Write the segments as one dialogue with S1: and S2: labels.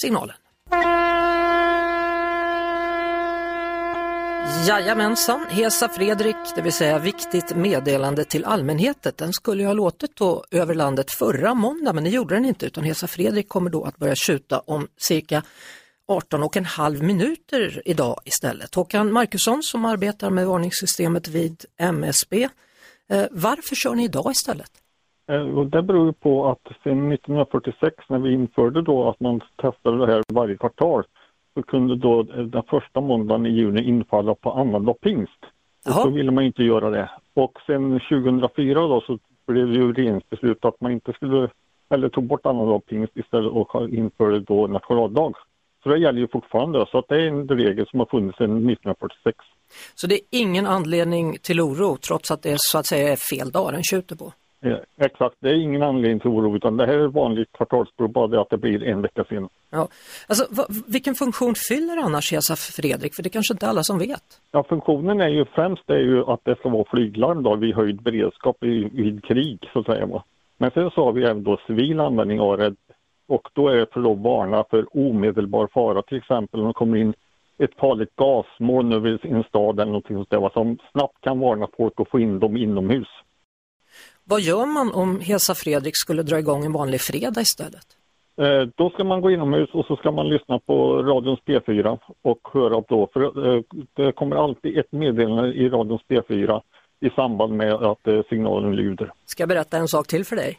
S1: signalen? Jajamensan, Hesa Fredrik, det vill säga viktigt meddelande till allmänheten. Den skulle ju ha låtit då över landet förra måndag men det gjorde den inte utan Hesa Fredrik kommer då att börja tjuta om cirka 18 och en halv minuter idag istället. Håkan Markusson som arbetar med varningssystemet vid MSB. Eh, varför kör ni idag istället?
S2: Eh, Och det beror på att sedan 1946 när vi införde då att man testade det här varje kvartal så kunde då eh, den första måndagen i juni infalla på annandag pingst. Och så ville man inte göra det. Och sen 2004 då så blev det ju regeringsbeslut att man inte skulle, eller tog bort annandag pingst istället och införde då nationaldag. Så det gäller ju fortfarande. Så att det är en regel som har funnits sedan 1946.
S1: Så det är ingen anledning till oro trots att det så att säga är fel dag den tjuter på?
S2: Eh, exakt, det är ingen anledning till oro utan det här är vanligt kvartalsprov, bara det att det blir en vecka senare.
S1: Ja. Alltså, vad, vilken funktion fyller annars Hesa Fredrik? För det är kanske inte alla som vet.
S2: Ja, funktionen är ju främst är ju att det ska vara flyglarm då vid höjd beredskap i, vid krig så att säga. Va? Men sen så har vi även då civil användning av det och då är det för att varna för omedelbar fara till exempel om det kommer in ett farligt gasmoln över en stad eller någonting sånt där som snabbt kan varna folk och få in dem inomhus.
S1: Vad gör man om Hesa Fredrik skulle dra igång en vanlig fredag istället?
S2: Eh, då ska man gå inomhus och så ska man lyssna på radions P4 och höra då, för eh, det kommer alltid ett meddelande i radions P4 i samband med att eh, signalen lyder.
S1: Ska jag berätta en sak till för dig?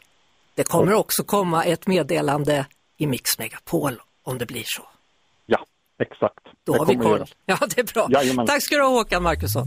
S1: Det kommer också komma ett meddelande i Mix Megapol om det blir så.
S2: Ja, exakt.
S1: Då
S2: Det
S1: har vi koll. Ja, det är bra.
S2: Jajamän.
S1: Tack ska du ha Håkan Markusson.